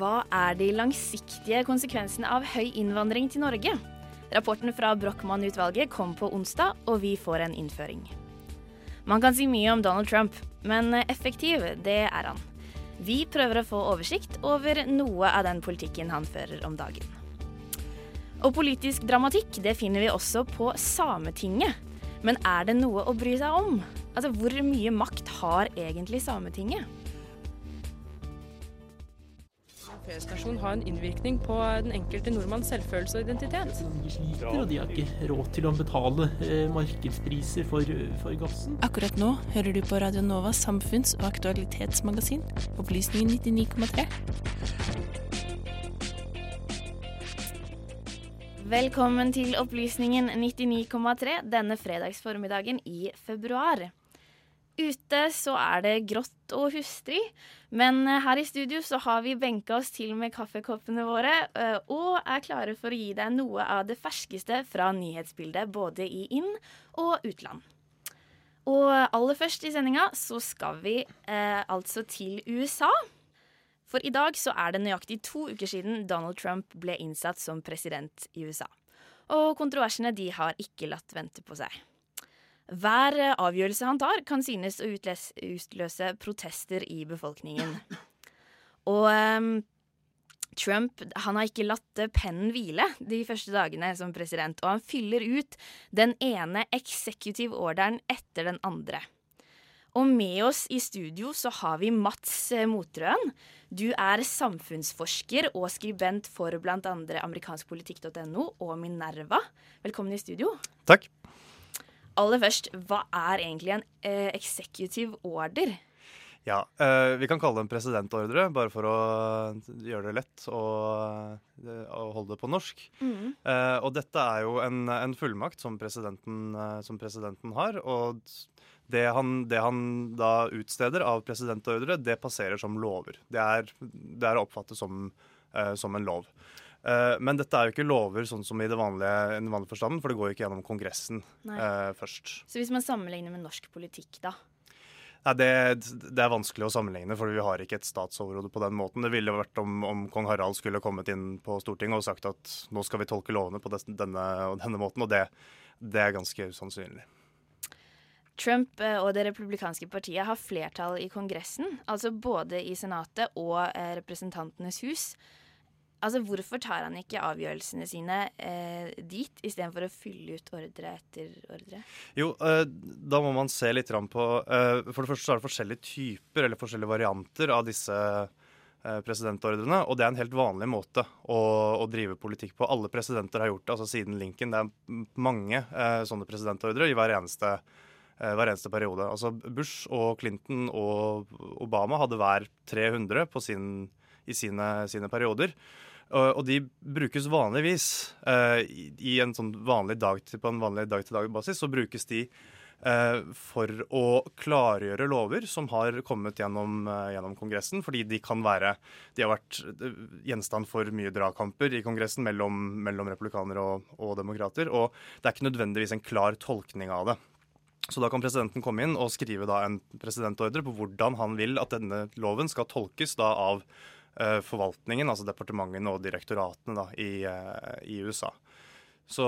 Hva er de langsiktige konsekvensene av høy innvandring til Norge? Rapporten fra Brochmann-utvalget kom på onsdag, og vi får en innføring. Man kan si mye om Donald Trump, men effektiv, det er han. Vi prøver å få oversikt over noe av den politikken han fører om dagen. Og politisk dramatikk det finner vi også på Sametinget. Men er det noe å bry seg om? Altså, Hvor mye makt har egentlig Sametinget? P-stasjon har en innvirkning på den enkelte nordmanns selvfølelse og identitet. De sliter, og de har ikke råd til å betale eh, markedspriser for, for gassen. Akkurat nå hører du på Radio Novas samfunns- og aktualitetsmagasin, Opplysningen 99,3. Velkommen til Opplysningen 99,3 denne fredagsformiddagen i februar. Ute så er det grått og hustrig, men her i studio så har vi benka oss til med kaffekoppene våre eh, og er klare for å gi deg noe av det ferskeste fra nyhetsbildet både i inn- og utland. Og aller først i sendinga så skal vi eh, altså til USA. For i dag så er det nøyaktig to uker siden Donald Trump ble innsatt som president i USA. Og kontroversene de har ikke latt vente på seg. Hver eh, avgjørelse han tar, kan synes å utløse protester i befolkningen. Og um, Trump han har ikke latt eh, pennen hvile de første dagene som president, og han fyller ut den ene executive orderen etter den andre. Og med oss i studio så har vi Mats eh, Motrøen. Du er samfunnsforsker og skribent for bl.a. amerikanskpolitikk.no og Minerva. Velkommen i studio. Takk. Aller først, hva er egentlig en eh, executive order? Ja, eh, Vi kan kalle det en presidentordre, bare for å gjøre det lett å, å holde det på norsk. Mm. Eh, og dette er jo en, en fullmakt som presidenten, eh, som presidenten har. Og det han, det han da utsteder av presidentordre, det passerer som lover. Det er, det er å oppfatte som, eh, som en lov. Eh, men dette er jo ikke lover sånn som i det vanlige, vanlige forstanden, for det går jo ikke gjennom Kongressen eh, først. Så hvis man sammenligner med norsk politikk, da? Nei, det, det er vanskelig å sammenligne, for vi har ikke et statsoverhode på den måten. Det ville vært om, om kong Harald skulle kommet inn på Stortinget og sagt at nå skal vi tolke lovene på denne og denne måten, og det, det er ganske usannsynlig. Trump eh, og det republikanske partiet har flertall i Kongressen, altså både i Senatet og eh, Representantenes hus. Altså, Hvorfor tar han ikke avgjørelsene sine eh, dit, istedenfor å fylle ut ordre etter ordre? Jo, eh, da må man se litt på eh, For det første så er det forskjellige typer eller forskjellige varianter av disse eh, presidentordrene. Og det er en helt vanlig måte å, å drive politikk på. Alle presidenter har gjort det, altså siden Lincoln. Det er mange eh, sånne presidentordre i hver eneste, eh, hver eneste periode. Altså Bush og Clinton og Obama hadde hver 300 på sin, i sine, sine perioder. Og de brukes vanligvis eh, i en sånn vanlig dag til, på en vanlig dag-til-dag-basis. Så brukes de eh, for å klargjøre lover som har kommet gjennom, eh, gjennom Kongressen. Fordi de kan være De har vært gjenstand for mye dragkamper i Kongressen mellom, mellom republikanere og, og demokrater. Og det er ikke nødvendigvis en klar tolkning av det. Så da kan presidenten komme inn og skrive en presidentordre på hvordan han vil at denne loven skal tolkes av forvaltningen, altså departementene og direktoratene da, i, eh, i USA. Så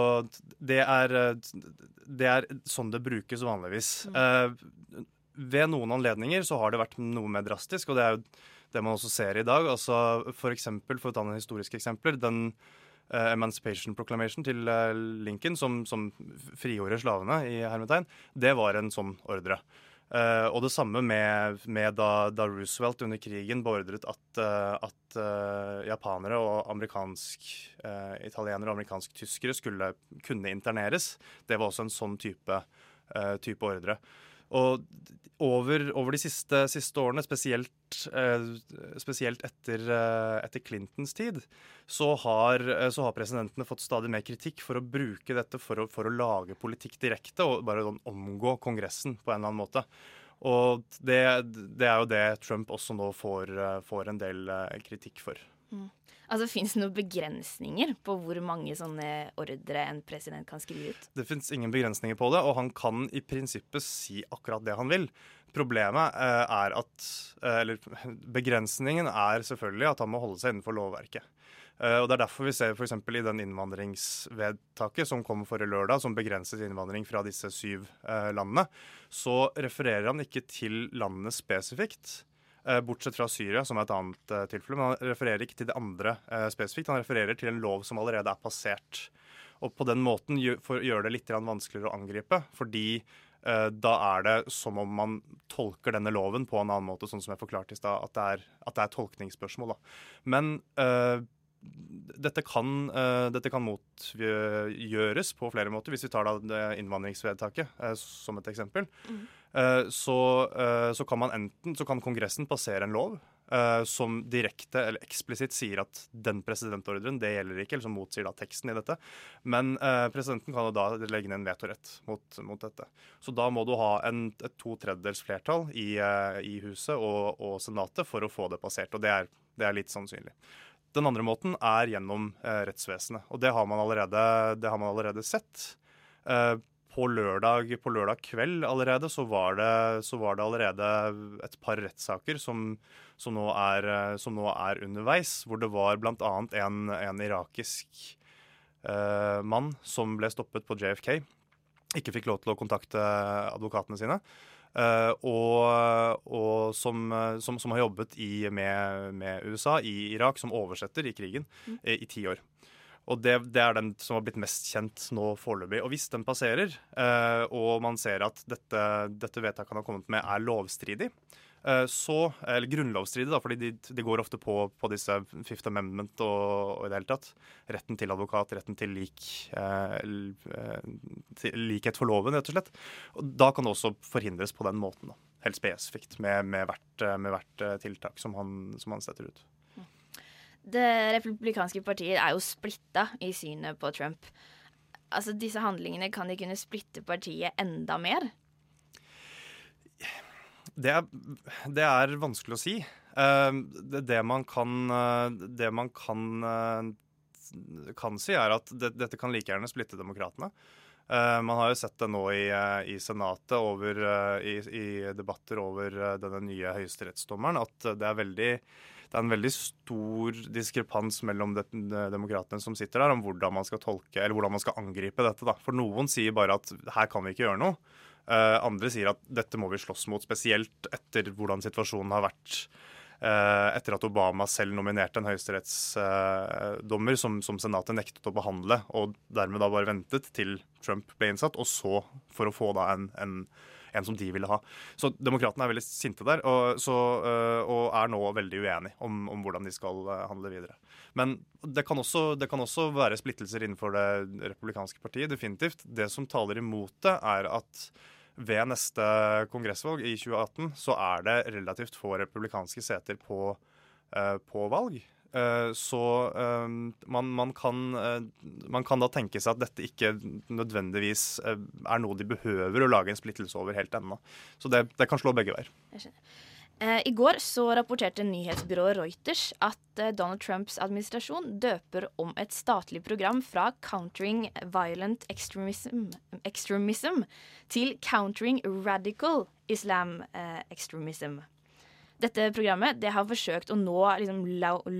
det er, eh, det er sånn det brukes vanligvis. Mm. ved noen anledninger så har det vært noe mer drastisk, og det er jo det man også ser i dag. Altså for eksempel, for å ta noen historiske eksempler, den Uh, Emancipation Proclamation til uh, Lincoln, som, som frigjorde slavene, i hermetegn, det var en sånn ordre. Eh, og det samme med, med da, da Roosevelt under krigen beordret at, uh, at uh, japanere og amerikansk italienere og amerikansk-tyskere skulle kunne interneres. Det var også en sånn type, type ordre. Og over, over de siste, siste årene, spesielt, eh, spesielt etter, eh, etter Clintons tid, så har, eh, så har presidentene fått stadig mer kritikk for å bruke dette for å, for å lage politikk direkte og bare sånn omgå Kongressen på en eller annen måte. Og det, det er jo det Trump også nå får, får en del kritikk for. Mm. Altså, Fins det noen begrensninger på hvor mange sånne ordre en president kan skrive ut? Det fins ingen begrensninger på det, og han kan i prinsippet si akkurat det han vil. Problemet eh, er at eh, Eller begrensningen er selvfølgelig at han må holde seg innenfor lovverket. Eh, og Det er derfor vi ser f.eks. i den innvandringsvedtaket som kom forrige lørdag, som begrenset innvandring fra disse syv landene, så refererer han ikke til landene spesifikt. Eh, Bortsett fra Syria, som er et annet eh, tilfelle. Men han refererer ikke til det andre eh, spesifikt. Han refererer til en lov som allerede er passert. Og på den måten gjør, det litt vanskeligere å angripe. Fordi da er det som om man tolker denne loven på en annen måte, sånn som jeg forklarte i stad, at, at det er tolkningsspørsmål. Da. Men dette kan, eh, dette kan motgjøres på flere måter. Hvis vi tar da det innvandringsvedtaket eh, som et eksempel, eh, så, så kan man enten så kan Kongressen passere en lov som direkte eller eksplisitt sier at den presidentordren det gjelder ikke, eller som motsier da teksten i dette. Men presidenten kan jo da legge ned en vetorett mot, mot dette. Så da må du ha en, et to tredjedels flertall i, i Huset og, og Senatet for å få det passert. Og det er, det er litt sannsynlig. Den andre måten er gjennom eh, rettsvesenet, og det har man allerede, har man allerede sett. Eh, på, lørdag, på lørdag kveld allerede så var det, så var det allerede et par rettssaker som, som, eh, som nå er underveis, hvor det var bl.a. En, en irakisk eh, mann som ble stoppet på JFK. Ikke fikk lov til å kontakte advokatene sine. Eh, og, og som, eh, som, som har jobbet i, med, med USA i Irak som oversetter i krigen eh, i ti år. Og det, det er den som har blitt mest kjent nå foreløpig. Og hvis den passerer, og man ser at dette, dette vedtaket han har kommet med er lovstridig, så, eller grunnlovsstridig, fordi de, de går ofte på, på disse Fifth Amendment og, og i det hele tatt. Retten til advokat, retten til, lik, eh, eh, til likhet for loven, rett og slett. Og da kan det også forhindres på den måten. Da. Helt spesifikt med, med, hvert, eh, med hvert eh, tiltak som han, som han setter ut. Det republikanske partiet er jo splitta i synet på Trump. Altså, Disse handlingene kan de kunne splitte partiet enda mer? Det er, det er vanskelig å si. Eh, det, man kan, eh, det man kan, eh, kan si, er at det, dette kan like gjerne splitte demokratene. Eh, man har jo sett det nå i, eh, i Senatet over, i, i debatter over denne nye høyesterettsdommeren, at det er veldig det er en veldig stor diskrepans mellom de, de demokratene som sitter der, om hvordan man skal tolke, eller hvordan man skal angripe dette. Da. For noen sier bare at her kan vi ikke gjøre noe. Eh, andre sier at dette må vi slåss mot, spesielt etter hvordan situasjonen har vært eh, etter at Obama selv nominerte en høyesterettsdommer som, som Senatet nektet å behandle, og dermed da bare ventet til Trump ble innsatt, og så for å få da en, en, en som de ville ha. Så demokratene er veldig sinte der, og, så, eh, og er nå veldig uenige om, om hvordan de skal handle videre. Men det kan, også, det kan også være splittelser innenfor det republikanske partiet, definitivt. Det som taler imot det, er at ved neste kongressvalg i 2018 så er det relativt få republikanske seter på, eh, på valg. Eh, så eh, man, man, kan, man kan da tenke seg at dette ikke nødvendigvis er noe de behøver å lage en splittelse over helt ennå. Så det, det kan slå begge veier. Jeg skjønner. Eh, I går så rapporterte nyhetsbyrået Reuters at eh, Donald Trumps administrasjon døper om et statlig program fra Countering Violent Extremism, extremism til Countering Radical Islam eh, Extremism. Dette programmet det har forsøkt å nå liksom,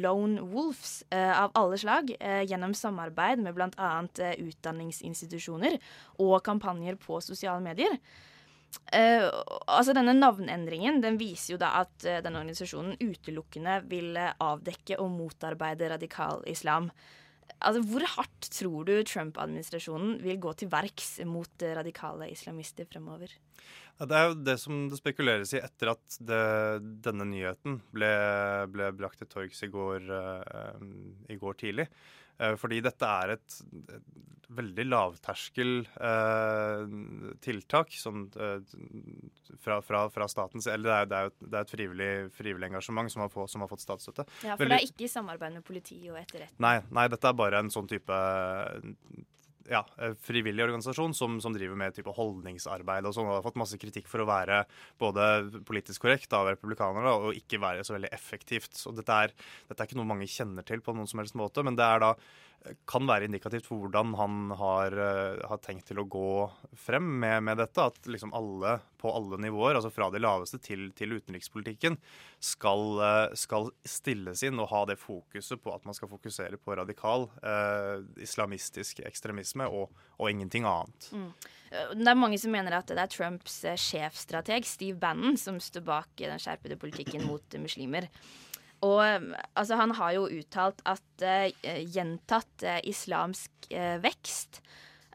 lone wolves av alle slag gjennom samarbeid med bl.a. Eh, utdanningsinstitusjoner og kampanjer på sosiale medier. Eh, altså Denne navnendringen den viser jo da at uh, denne organisasjonen utelukkende vil eh, avdekke og motarbeide radikal islam. Altså Hvor hardt tror du Trump-administrasjonen vil gå til verks mot radikale islamister fremover? Ja, det er jo det som det spekuleres i etter at det, denne nyheten ble, ble brakt til torgs i, i går tidlig. Eh, fordi dette er et, et veldig lavterskel eh, tiltak som, eh, fra, fra, fra statens Eller det er, det er, jo- er et frivillig, frivillig engasjement som har, få, som har fått statsstøtte. Ja, For Veldig- det er ikke i samarbeid med politi og etterretning? Nei, nei, dette er bare en sånn type ja, eh, frivillig organisasjon som, som driver med type holdningsarbeid og sånn. Og har fått masse kritikk for å være både politisk korrekt av republikanere og ikke være så veldig effektivt. Så dette er, dette er ikke noe mange kjenner til på noen som helst måte, men det er da kan være indikativt for hvordan han har, eh, har tenkt til å gå frem med, med dette. At liksom alle på alle nivåer, altså fra de laveste til, til utenrikspolitikken, skal, eh, skal stilles inn og ha det fokuset på at man skal fokusere på radikal eh, islamistisk ekstremisme og, og ingenting annet. Mm. Det er mange som mener at det er Trumps eh, sjefstrateg Steve Bannon som står bak den skjerpede politikken mot muslimer. Og altså, han har jo uttalt at uh, gjentatt uh, islamsk uh, vekst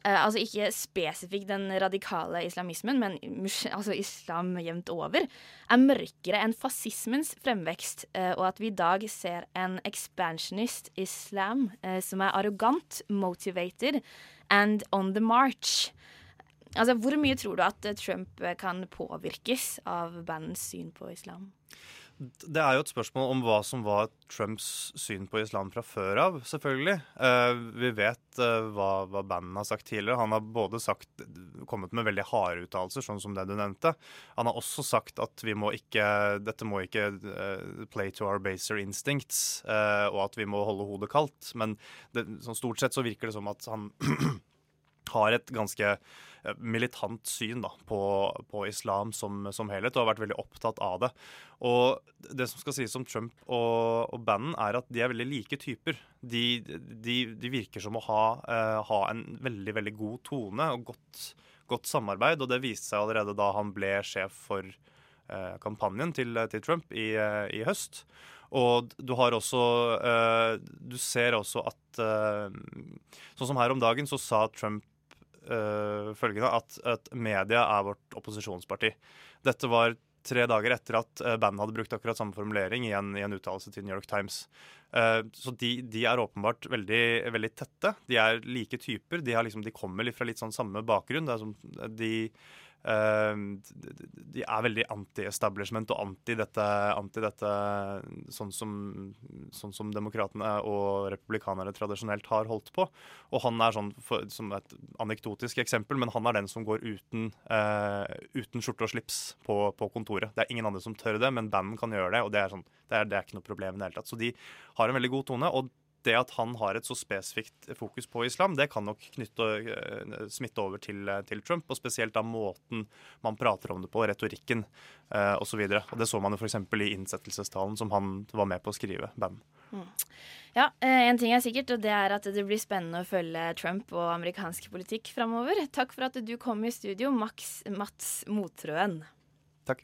Altså ikke spesifikt den radikale islamismen, men altså islam jevnt over, er mørkere enn fascismens fremvekst, og at vi i dag ser en expansionist islam som er arrogant, motivated and on the march. Altså, Hvor mye tror du at Trump kan påvirkes av bandens syn på islam? Det er jo et spørsmål om hva som var Trumps syn på islam fra før av, selvfølgelig. Eh, vi vet eh, hva, hva bandet har sagt tidligere. Han har både sagt, kommet med veldig harde uttalelser, sånn som det du nevnte. Han har også sagt at vi må ikke, dette må ikke eh, play to our baser instincts, eh, og at vi må holde hodet kaldt. Men det, sånn stort sett så virker det som at han har et ganske militant syn da, på, på islam som, som helhet, og har vært veldig opptatt av det. Og det som skal sies om Trump og, og Bannon, er at de er veldig like typer. De, de, de virker som å ha, uh, ha en veldig, veldig god tone og godt, godt samarbeid, og det viste seg allerede da han ble sjef for uh, kampanjen til, til Trump i, uh, i høst. Og du har også eh, Du ser også at Sånn som her om dagen, så sa Trump eh, følgende at, at media er vårt opposisjonsparti. Dette var tre dager etter at uh, bandet hadde brukt akkurat samme formulering i en, en uttalelse til New York Times. Uh, så de, de er åpenbart veldig, veldig tette. De er like typer. De, liksom, de kommer fra litt sånn samme bakgrunn. Det er som, de, eh, de, de er veldig anti-establishment og anti dette, anti dette sånn som, sånn som demokratene og republikanere tradisjonelt har holdt på. Og han er sånn, for, som et anekdotisk eksempel, men han er den som går uten, uh, uten skjorte og slips på, på kontoret. Det er ingen andre som tør det, men banden kan gjøre det, og det er, sånn, det er, det er ikke noe problem i det hele tatt. Så de har en veldig god tone. og det at han har et så spesifikt fokus på islam, det kan nok knytte, eh, smitte over til, til Trump. Og spesielt da måten man prater om det på, retorikken eh, osv. Det så man jo f.eks. i innsettelsestalen som han var med på å skrive, band. Mm. Ja, eh, En ting er sikkert, og det er at det blir spennende å følge Trump og amerikansk politikk framover. Takk for at du kom i studio, Max, Mats Motrøen. Takk.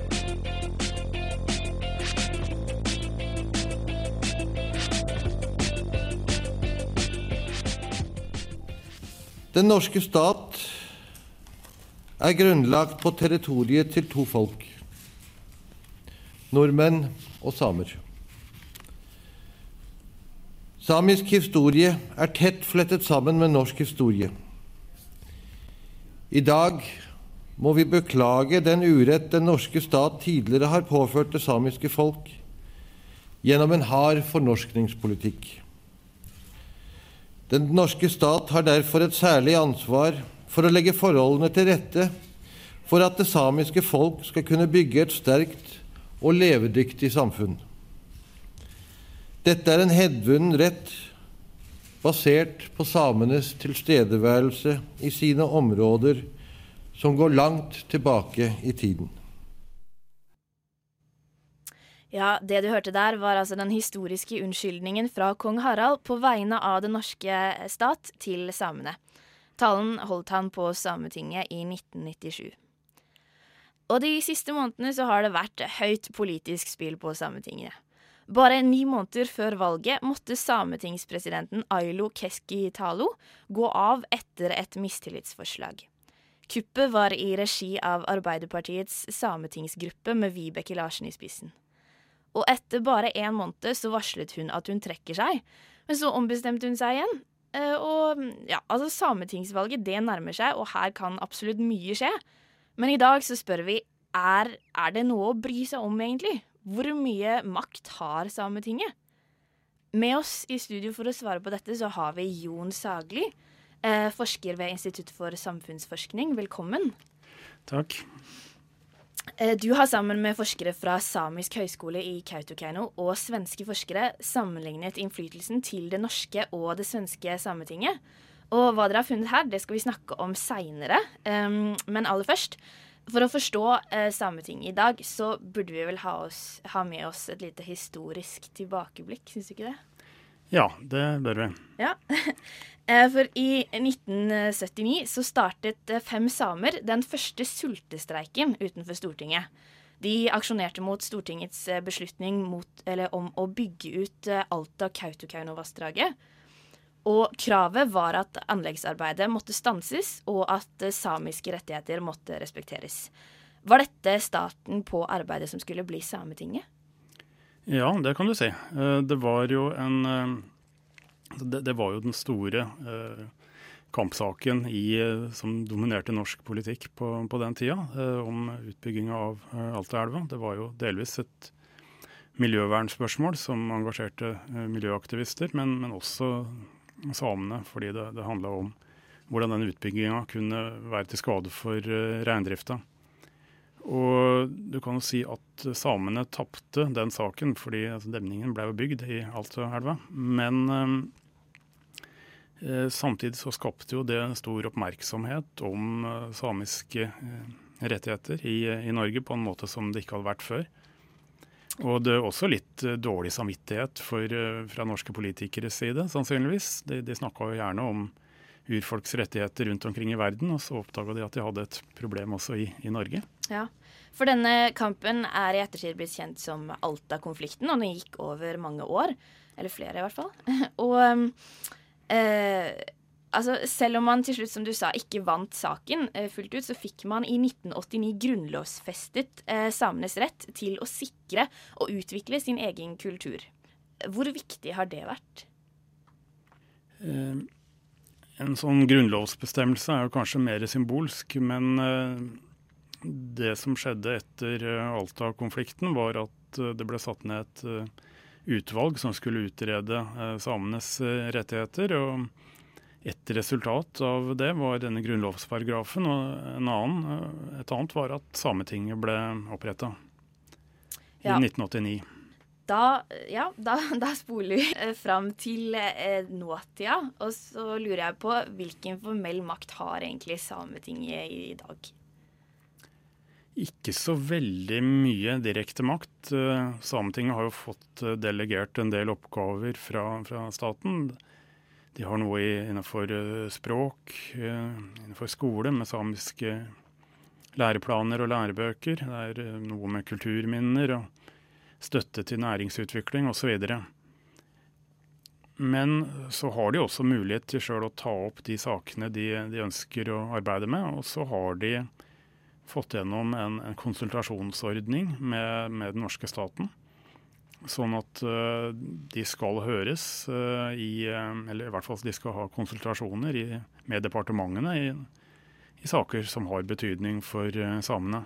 Den norske stat er grunnlagt på territoriet til to folk nordmenn og samer. Samisk historie er tett flettet sammen med norsk historie. I dag må vi beklage den urett den norske stat tidligere har påført det samiske folk gjennom en hard fornorskningspolitikk. Den norske stat har derfor et særlig ansvar for å legge forholdene til rette for at det samiske folk skal kunne bygge et sterkt og levedyktig samfunn. Dette er en hedvunnen rett basert på samenes tilstedeværelse i sine områder som går langt tilbake i tiden. Ja, det du hørte der, var altså den historiske unnskyldningen fra kong Harald på vegne av den norske stat til samene. Talen holdt han på Sametinget i 1997. Og de siste månedene så har det vært høyt politisk spill på Sametinget. Bare ni måneder før valget måtte sametingspresidenten Ailo Keskitalo gå av etter et mistillitsforslag. Kuppet var i regi av Arbeiderpartiets sametingsgruppe med Vibeke Larsen i spissen. Og etter bare én måned så varslet hun at hun trekker seg, men så ombestemte hun seg igjen. Eh, og ja, altså Sametingsvalget det nærmer seg, og her kan absolutt mye skje. Men i dag så spør vi er, er det noe å bry seg om, egentlig? Hvor mye makt har Sametinget? Med oss i studio for å svare på dette så har vi Jon Sagli, eh, forsker ved Institutt for samfunnsforskning. Velkommen. Takk. Eh, du har sammen med forskere fra Samisk høgskole i Kautokeino og svenske forskere sammenlignet innflytelsen til det norske og det svenske Sametinget. Og hva dere har funnet her, det skal vi snakke om seinere. Men aller først, for å forstå uh, Sametinget i dag, så burde vi vel ha, oss, ha med oss et lite historisk tilbakeblikk, syns du ikke det? Ja, det bør vi. Ja. Eh, for i 1979 så startet eh, fem samer den første sultestreiken utenfor Stortinget. De aksjonerte mot Stortingets eh, beslutning mot, om å bygge ut Alta-Kautokeino-vassdraget. Og kravet var at anleggsarbeidet måtte stanses, og at samiske rettigheter måtte respekteres. Var dette starten på arbeidet som skulle bli Sametinget? Ja, det kan du si. Det var jo en det, det, var jo den store eh, kampsaken i, eh, som dominerte norsk politikk på, på den tida, eh, om utbygginga av Altaelva. Det var jo delvis et miljøvernspørsmål som engasjerte miljøaktivister, men, men, også samene, fordi det, det handla om hvordan den utbygginga kunne være til skade for reindrifta. Og du kan jo si at samene tapte den saken, fordi altså, demningen ble bygd i Altaelva. Men samtidig så skapte jo det stor oppmerksomhet om eh, samiske eh, rettigheter i, i, Norge på en måte som det ikke hadde vært før. Og det er også litt dårlig samvittighet for, fra norske politikeres side, sannsynligvis. De, de snakka jo gjerne om urfolks rettigheter rundt omkring i verden, og så oppdaga de at de hadde et problem også i, i Norge. Ja, for denne kampen er i ettertid blitt kjent som Alta-konflikten, og den gikk over mange år. Eller flere, i hvert fall. og eh, altså, selv om man til slutt, som du sa, ikke vant saken eh, fullt ut, så fikk man i 1989 grunnlovsfestet eh, samenes rett til å sikre og utvikle sin egen kultur. Hvor viktig har det vært? Eh, en sånn grunnlovsbestemmelse er jo kanskje mer symbolsk, men eh, det som skjedde etter eh, Alta-konflikten, var at det ble satt ned et utvalg som skulle utrede eh, samenes eh, rettigheter. og et resultat av det var denne grunnlovsparagrafen, og annen, eh, et annet var at Sametinget ble oppretta ja. i 1989. Da, ja, da, da, spoler vi fram til eh, nåtida. Og så lurer jeg på hvilken formell makt har egentlig Sametinget i, i dag? Ikke så veldig mye direkte makt. Eh, Sametinget har jo fått eh, delegert en del oppgaver fra, fra staten. De har noe innenfor eh, språk, innenfor skole med samiske læreplaner og lærebøker. Det er noe med kulturminner og støtte til næringsutvikling osv. Men så har de også mulighet til sjøl å ta opp de sakene de, de ønsker å arbeide med. Og så har de fått gjennom en, en konsultasjonsordning med, med, den norske staten. Sånn at uh, de skal høres uh, i uh, Eller i hvert fall de skal ha konsultasjoner i, med departementene i, i, saker som har betydning for samene.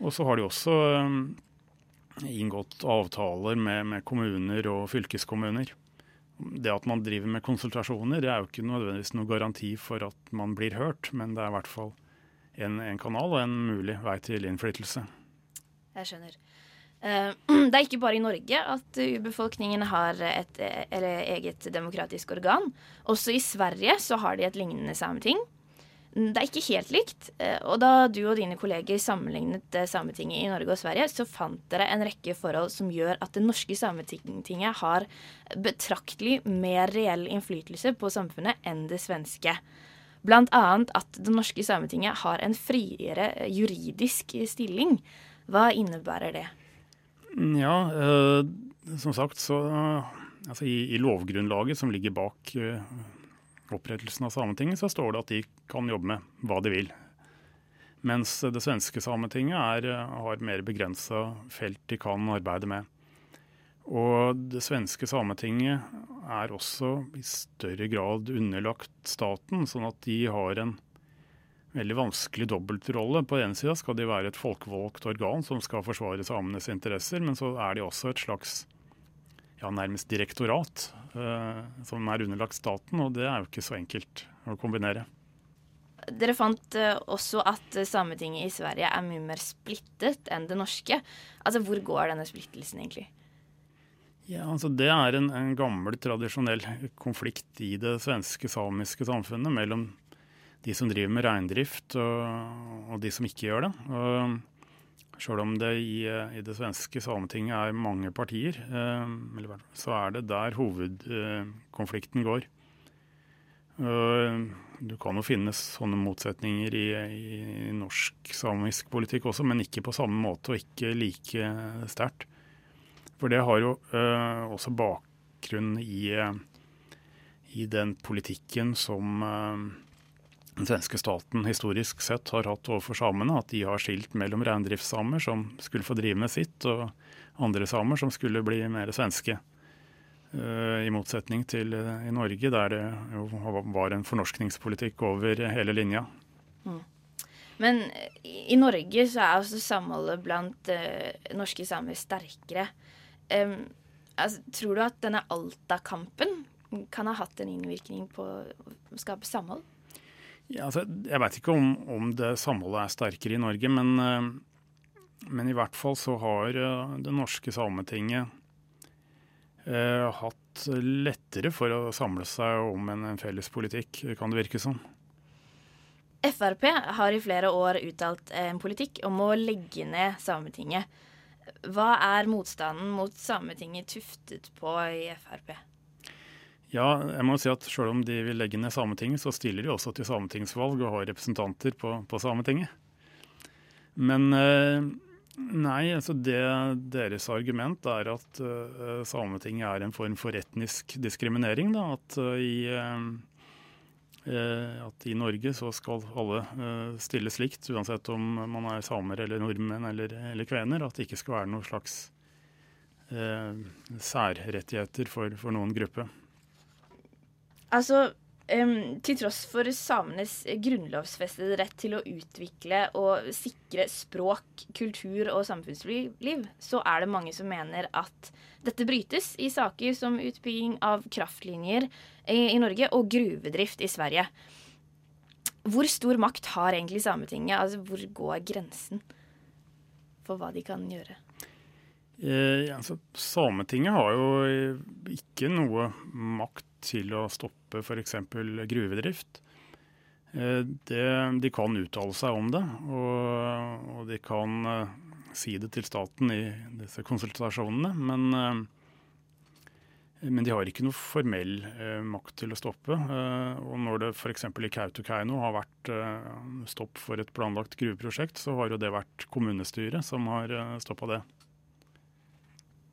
Og så har de også inngått avtaler med, med, kommuner og fylkeskommuner. Det at man driver med konsultasjoner, det er jo ikke nødvendigvis noe garanti for at man blir hørt, men det er i hvert fall en, en kanal og en mulig vei til innflytelse. Jeg skjønner. Eh, Det er ikke bare i Norge at urbefolkningen har et eget demokratisk organ. Også i Sverige så har de et lignende sameting. Det er ikke helt likt, eh, og da du og dine kolleger sammenlignet eh, Sametinget i Norge og Sverige, så fant dere en rekke forhold som gjør at det norske Sametinget har betraktelig mer reell innflytelse på samfunnet enn det svenske. Annet at det norske Sametinget har en friere juridisk stilling. Hva innebærer det? Ja, eh, som sagt så altså i, i lovgrunnlaget som ligger bak eh, opprettelsen av Sametinget, så står det at de kan jobbe med hva de vil. Mens det svenske Sametinget er, eh, har mer begrensa felt de kan arbeide med. Og det svenske Sametinget er også i større grad underlagt staten, sånn at de har en veldig vanskelig dobbeltrolle. På den ene sida skal de være et folkevalgt organ som skal forsvare samenes interesser, men så er de også et slags ja, nærmest direktorat eh, som er underlagt staten, og det er jo ikke så enkelt å kombinere. Dere fant eh, også at Sametinget i Sverige er mye mer splittet enn det norske. Altså, Hvor går denne splittelsen egentlig? Ja, altså Det er en, en gammel, tradisjonell konflikt i det svenske samiske samfunnet mellom de som driver med reindrift og, og de som ikke gjør det. Og Sjøl om det i, i, det svenske Sametinget er mange partier, eh, så er det der hovedkonflikten går. Du kan jo finne sånne motsetninger i, i norsk samisk politikk også, men ikke på samme måte og ikke like sterkt. For det har jo uh, også bakgrunn i, i, den politikken som uh, den svenske staten historisk sett har hatt overfor samene. At de har skilt mellom reindriftssamer som skulle få drive med sitt, og andre samer som skulle bli mer svenske. I motsetning til i Norge, der det jo var en fornorskningspolitikk over hele linja. Mm. Men i Norge så er også samholdet blant norske samer sterkere. Um, altså, tror du at denne Alta-kampen kan ha hatt en innvirkning på å skape samhold? Ja, altså, jeg veit ikke om, om, det samholdet er sterkere i Norge, men, uh, men i hvert fall så har uh, det norske Sametinget eh, hatt lettere for å samle seg om en, en, felles politikk, kan det virke som. Frp har i flere år uttalt en politikk om å legge ned Sametinget. Hva er motstanden mot Sametinget tuftet på i Frp? Ja, jeg må si at Selv om de vil legge ned Sametinget, så stiller de også til sametingsvalg og har representanter på, på Sametinget. Men uh, Nei, altså det, deres argument er at uh, Sametinget er en form for etnisk diskriminering. Da. At, uh, i, at i Norge så skal alle stilles likt, uansett om man er samer eller nordmenn eller, eller kvener. At det ikke skal være noen slags særrettigheter for, for noen gruppe. Altså, Um, til tross for samenes grunnlovsfestede rett til å utvikle og sikre språk, kultur og samfunnsliv, så er det mange som mener at dette brytes i saker som utbygging av kraftlinjer i, i Norge og gruvedrift i Sverige. Hvor stor makt har egentlig Sametinget? Altså, hvor går grensen for hva de kan gjøre? Eh, altså, Sametinget har jo ikke noe makt til å stoppe f.eks. gruvedrift. Eh, det, de kan uttale seg om det, og, og, de kan uh, si det til staten i disse konsultasjonene. Men, uh, men de har ikke noe formell makt til å stoppe. og når det f.eks. i Kautokeino har vært stopp for et planlagt gruveprosjekt, så har jo det vært kommunestyret som har stoppa det.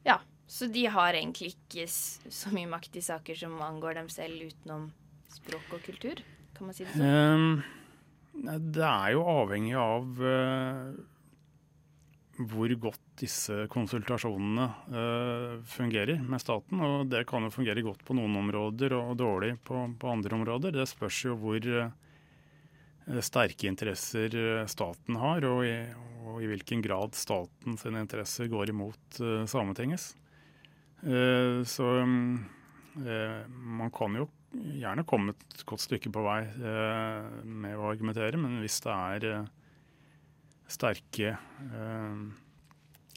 Ja, så de har egentlig ikke så mye makt i saker som angår dem selv, utenom språk og kultur? Kan man si det sånn? Um, det er jo avhengig av uh, hvor godt disse konsultasjonene uh, fungerer med staten. Og det kan jo fungere godt på noen områder og dårlig på, på andre områder. Det spørs jo hvor uh, sterke interesser staten har, og i, og i, hvilken grad statens interesser går imot Sametingets. Eh, så eh, man kan jo gjerne komme et godt stykke på vei eh, med å argumentere, men hvis det er sterke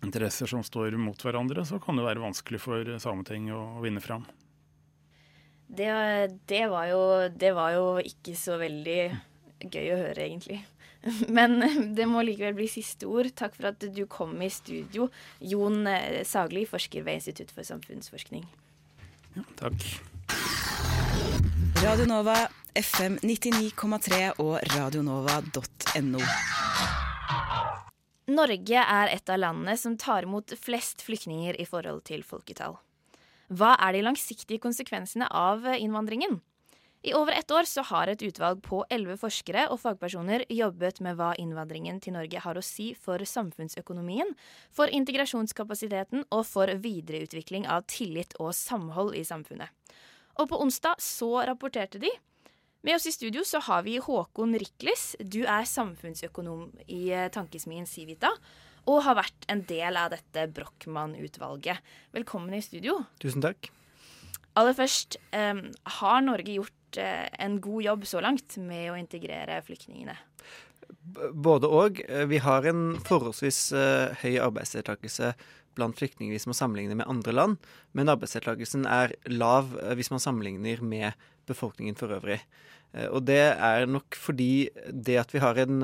interesser som står mot hverandre, så kan det være vanskelig for Sametinget å vinne fram. Det, det, var jo, det var jo ikke så veldig gøy å høre, egentlig. Men det må likevel bli siste ord. Takk for at du kom i studio. Jon Sagli, forsker ved Institutt for samfunnsforskning. Ja, takk. Radio Nova, FM 99,3 og radionova.no. Norge er et av landene som tar imot flest flyktninger i forhold til folketall. Hva er de langsiktige konsekvensene av innvandringen? I over ett år så har et utvalg på elleve forskere og fagpersoner jobbet med hva innvandringen til Norge har å si for samfunnsøkonomien, for integrasjonskapasiteten og for videreutvikling av tillit og samhold i samfunnet. Og på onsdag så rapporterte de. Med oss i studio så har vi Håkon Riklis. Du er samfunnsøkonom i tankesmien Civita og har vært en del av dette Brochmann-utvalget. Velkommen i studio. Tusen takk. Aller først, um, har Norge gjort uh, en god jobb så langt med å integrere flyktningene? Både og. Vi har en forholdsvis uh, høy arbeidsdeltakelse blant flyktninger hvis man sammenligner med andre land, men arbeidsdeltakelsen er lav hvis man sammenligner med befolkningen for øvrig. Og det er nok fordi det at vi har en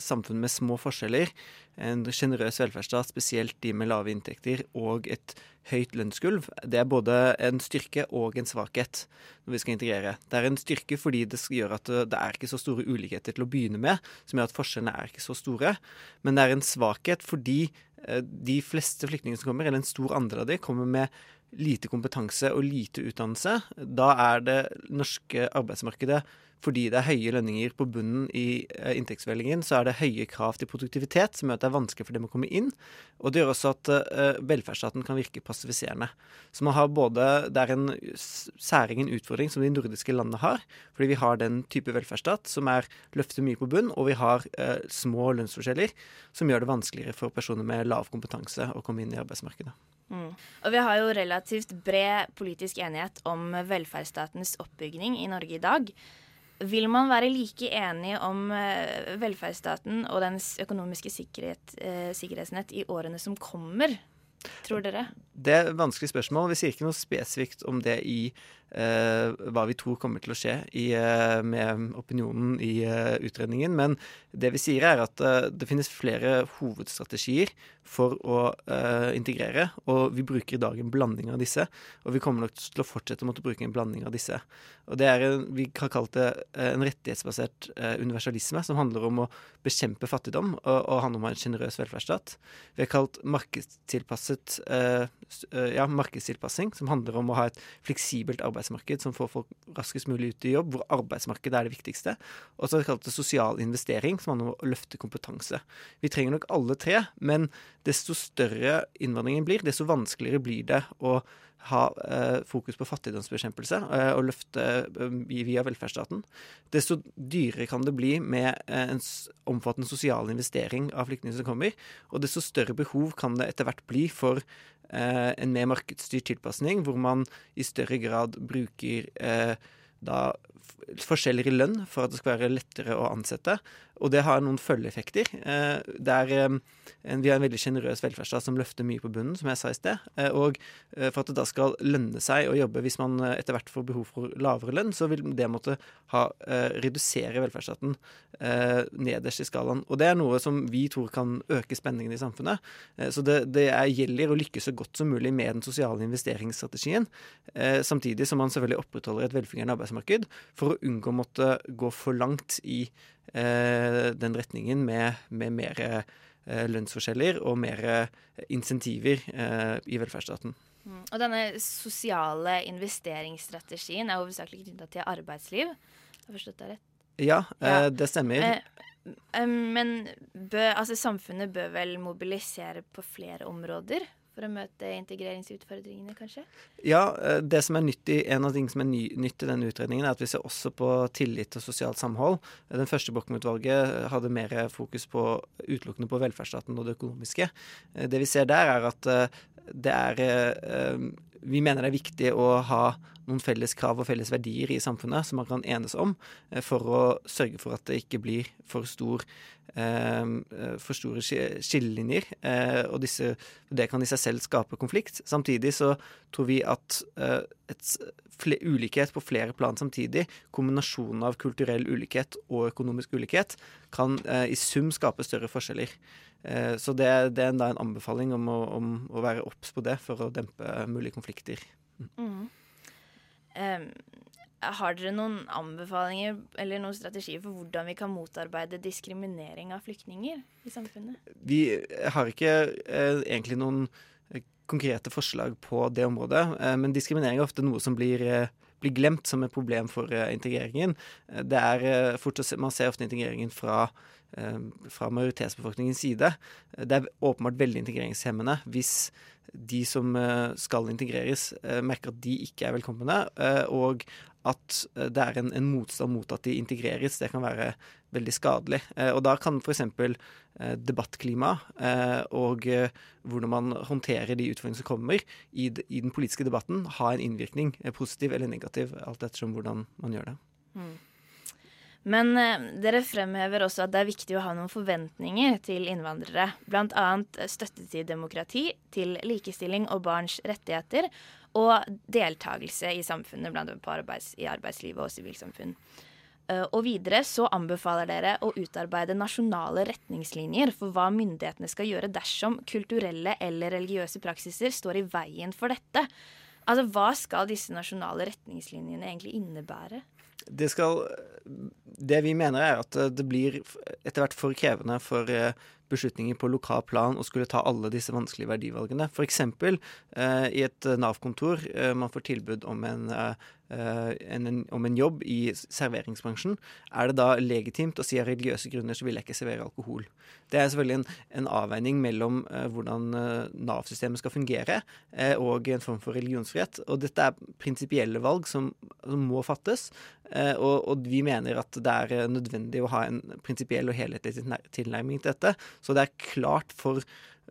samfunn med små forskjeller, en sjenerøs velferdsstat, spesielt de med lave inntekter, og et høyt lønnsgulv, det er både en styrke og en svakhet når vi skal integrere. Det er en styrke fordi det gjør at det er ikke så store ulikheter til å begynne med, som gjør at forskjellene er ikke så store. Men det er en svakhet fordi eh, de fleste flyktningene som kommer, eller en stor andel av de, kommer med lite kompetanse og lite utdannelse. Da er det norske arbeidsmarkedet fordi det er høye lønninger på bunnen i eh, inntektsfordelingen, så er det høye krav til produktivitet, som gjør at det er vanskelig for dem å komme inn. Og det gjør også at uh, velferdsstaten kan virke passiviserende. Så man har både Det er en særingen utfordring som de nordiske landene har, fordi vi har den type velferdsstat som er løfter mye på bunn, og vi har eh, små lønnsforskjeller som gjør det vanskeligere for personer med lav kompetanse å komme inn i arbeidsmarkedet. Mm. Og vi har jo relativt bred politisk enighet om velferdsstatens oppbygning i Norge i dag. Vil man være like enig om eh, velferdsstaten og dens økonomiske sikkerhet, eh, sikkerhetsnett i årene som kommer, tror dere? Det er et vanskelig spørsmål. Vi sier ikke noe spesifikt om det i hva vi tror kommer til å skje i, eh, med opinionen i eh, utredningen. Men det vi sier, er at eh, det finnes flere hovedstrategier for å eh, integrere. Og vi bruker i dag en blanding av disse. Og vi kommer nok til å fortsette å måtte bruke en blanding av disse. Og det er en, Vi har kalt det eh, en rettighetsbasert universalisme, som handler om å bekjempe fattigdom og, og handler om å ha en sjenerøs velferdsstat. Vi har kalt markedstilpasset ja, markedstilpassing, som handler om å ha et fleksibelt arbeidsmarked arbeidsmarked som får folk raskest mulig ut i jobb, hvor arbeidsmarkedet er det viktigste. Og så har vi kalt det sosial investering, som handler om å løfte kompetanse. Vi trenger nok alle tre, men desto større innvandringen blir, desto vanskeligere blir det å ha eh, fokus på fattigdomsbekjempelse eh, og løfte eh, via velferdsstaten. Desto dyrere kan det bli med eh, en omfattende sosial investering av flyktninger som kommer, og desto større behov kan det etter hvert bli for en mer markedsstyrt tilpasning, hvor man i større grad bruker eh, da forskjeller i lønn for at det skal være lettere å ansette. Og det har noen følgeeffekter. Eh, er, eh, vi har en veldig sjenerøs velferdsstat som løfter mye på bunnen, som jeg sa i sted. Eh, og for at det da skal lønne seg å jobbe hvis man etter hvert får behov for lavere lønn, så vil det måtte ha, redusere velferdsstaten nederst i skalaen. Og det er noe som vi tror kan øke spenningen i samfunnet. Så det, det gjelder å lykkes så godt som mulig med den sosiale investeringsstrategien, samtidig som man selvfølgelig opprettholder et velfungerende arbeidsmarked for å unngå å måtte gå for langt i den retningen med, med mer eh, lønnsforskjeller og mer insentiver eh, i velferdsstaten. Mm. Og denne sosiale investeringsstrategien er hovedsakelig knytta til arbeidsliv. Har jeg forstått det rett? Ja, ja. det stemmer. Men bø, altså, samfunnet bør vel mobilisere på flere områder for å møte integreringsutfordringene, kanskje? Ja, eh, det som er nytt en av tingene som er ny, nytt i denne utredningen, er at vi ser også på tillit og sosialt samhold. Den første Brochmann-utvalget hadde mer fokus på utelukkende på velferdsstaten og det økonomiske. Eh, det vi ser der, er at eh, det er vi mener det er viktig å ha noen felles krav og felles verdier i samfunnet som man kan enes om, eh, for å sørge for at det ikke blir for, stor, eh, for store skillelinjer. Eh, og disse, det kan i seg selv skape konflikt. Samtidig så tror vi at et, ulikhet på flere plan samtidig, kombinasjonen av kulturell ulikhet og økonomisk ulikhet, kan i sum skape større forskjeller. Så det, det er da en anbefaling om å, om å være obs på det for å dempe mulige konflikter. Mm. Um, har dere noen anbefalinger eller noen strategier for hvordan vi kan motarbeide diskriminering av flyktninger i samfunnet? Vi har ikke eh, egentlig noen eh, konkrete forslag på det området, eh, men diskriminering er ofte noe som blir, eh, blir glemt som et problem for eh, integreringen. Eh, det er fort Man ser ofte integreringen fra fra majoritetsbefolkningens side. Det er åpenbart veldig integreringshemmende hvis de som eh, skal integreres, eh, merker at de ikke er velkomne, eh, og at det er en, en, motstand mot at de integreres. Det kan være veldig skadelig. Og da kan f.eks. debattklima og hvordan man håndterer de utfordringene som kommer i, i, den politiske debatten, ha en innvirkning, positiv eller negativ, alt ettersom hvordan man gjør det. Mm. Men eh, dere fremhever også at det er viktig å ha noen forventninger til innvandrere. Bl.a. støtte til demokrati, til likestilling og barns rettigheter, og deltakelse i samfunnet, annet arbeids, i arbeidslivet og sivilsamfunn. Uh, og videre så anbefaler dere å utarbeide nasjonale retningslinjer for hva myndighetene skal gjøre dersom kulturelle eller religiøse praksiser står i veien for dette. Altså, Hva skal disse nasjonale retningslinjene egentlig innebære? Det, skal, det vi mener, er at det blir etter hvert for krevende for eh, beslutninger på lokal plan å skulle ta alle disse vanskelige verdivalgene. F.eks. Eh, i et Nav-kontor eh, man får tilbud om en, eh, en, en, om en, jobb i serveringsbransjen. Er det da legitimt å si av religiøse grunner så vil jeg ikke servere alkohol? Det er selvfølgelig en, en avveining mellom eh, hvordan eh, Nav-systemet skal fungere eh, og en form for religionsfrihet. Og dette er prinsipielle valg som, som må fattes. Og, og, vi mener at det er nødvendig å ha en prinsipiell og helhetlig tilnærming til dette. Så det er klart for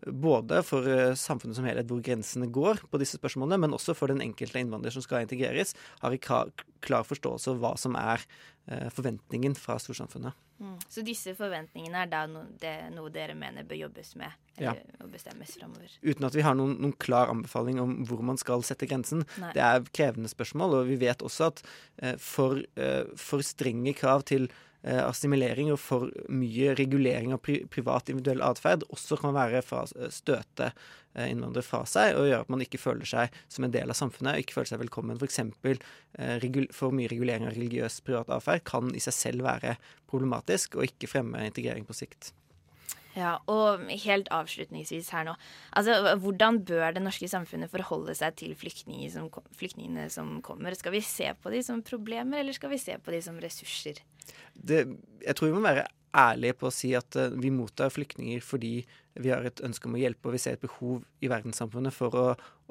både for samfunnet som helhet hvor grensene går på disse spørsmålene, men også for den enkelte innvandrer som skal integreres, har en klar forståelse av hva som er forventningen fra storsamfunnet. Mm. Så disse forventningene er da no, det, noe dere mener bør jobbes med eller ja. bestemmes framover? Uten at vi har noen, noen, klar anbefaling om hvor man skal sette grensen. Nei. Det er krevende spørsmål, og vi vet også at eh, for, eh, for strenge krav til Eh, og for mye regulering av pri privat individuell atferd også kan være fra, eh, støte eh, innvandrere fra seg og gjøre at man ikke føler seg som en del av samfunnet og ikke føler seg velkommen. F.eks. For, for mye regulering av religiøs privat atferd kan i seg selv være problematisk og ikke fremme integrering på sikt. Ja, og helt avslutningsvis her nå. Altså, Hvordan bør det norske samfunnet forholde seg til flyktningene som, flyktningene som kommer? Skal vi se på de som problemer, eller skal vi se på de som ressurser? Det, jeg tror vi må være ærlige på å si at uh, vi mottar flyktninger fordi vi har et ønske om å hjelpe, og vi ser et behov i verdenssamfunnet for å,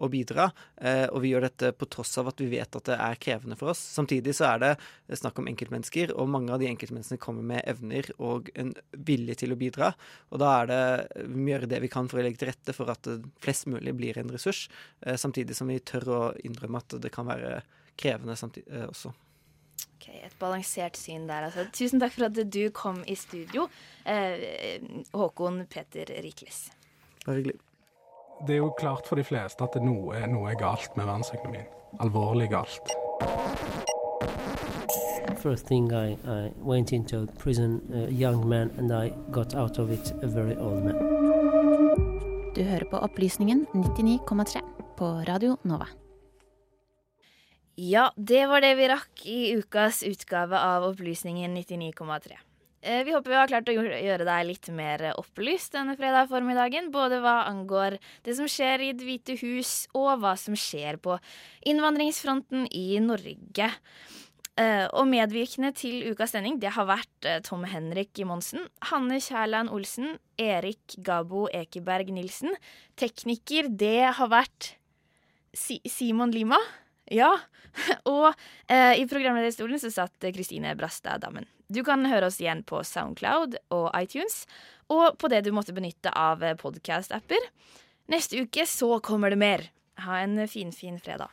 å bidra. Eh, og vi gjør dette på tross av at vi vet at det er krevende for oss. Samtidig så er det snakk om enkeltmennesker, og mange av de enkeltmenneskene kommer med evner og en vilje til å bidra. Og da er det vi må gjøre det vi kan for å legge til rette for at flest mulig blir en ressurs, eh, samtidig som vi tør å innrømme at det kan være krevende samtidig, også. Ok, Et balansert syn der, altså. Tusen takk for at du kom i studio, eh, Håkon Peter Rikles. Bare hyggelig. Det er jo klart for de fleste at noe, noe er galt med verdensøkonomien. Alvorlig galt. First thing I, I went into prison, a young man, and I got out of it a very old man. Du hører på Opplysningen 99,3 på Radio Nova. Ja, det var det vi rakk i ukas utgave av Opplysningen 99,3. Eh, vi håper vi har klart å gjøre deg litt mer opplyst denne fredag formiddagen. Både hva angår det som skjer i Det hvite hus, og hva som skjer på innvandringsfronten i Norge. Eh, og medvirkende til ukas sending det har vært eh, Tom Henrik Monsen, Hanne Kjærland Olsen, Erik Gabo Ekeberg Nilsen. Tekniker det har vært Simon Lima. Ja, og eh, i programlederstolen så satt Kristine Brastad Dammen. Du kan høre oss igjen på Soundcloud og iTunes, og på det du måtte benytte av podkast-apper. Neste uke så kommer det mer. Ha en finfin fin fredag.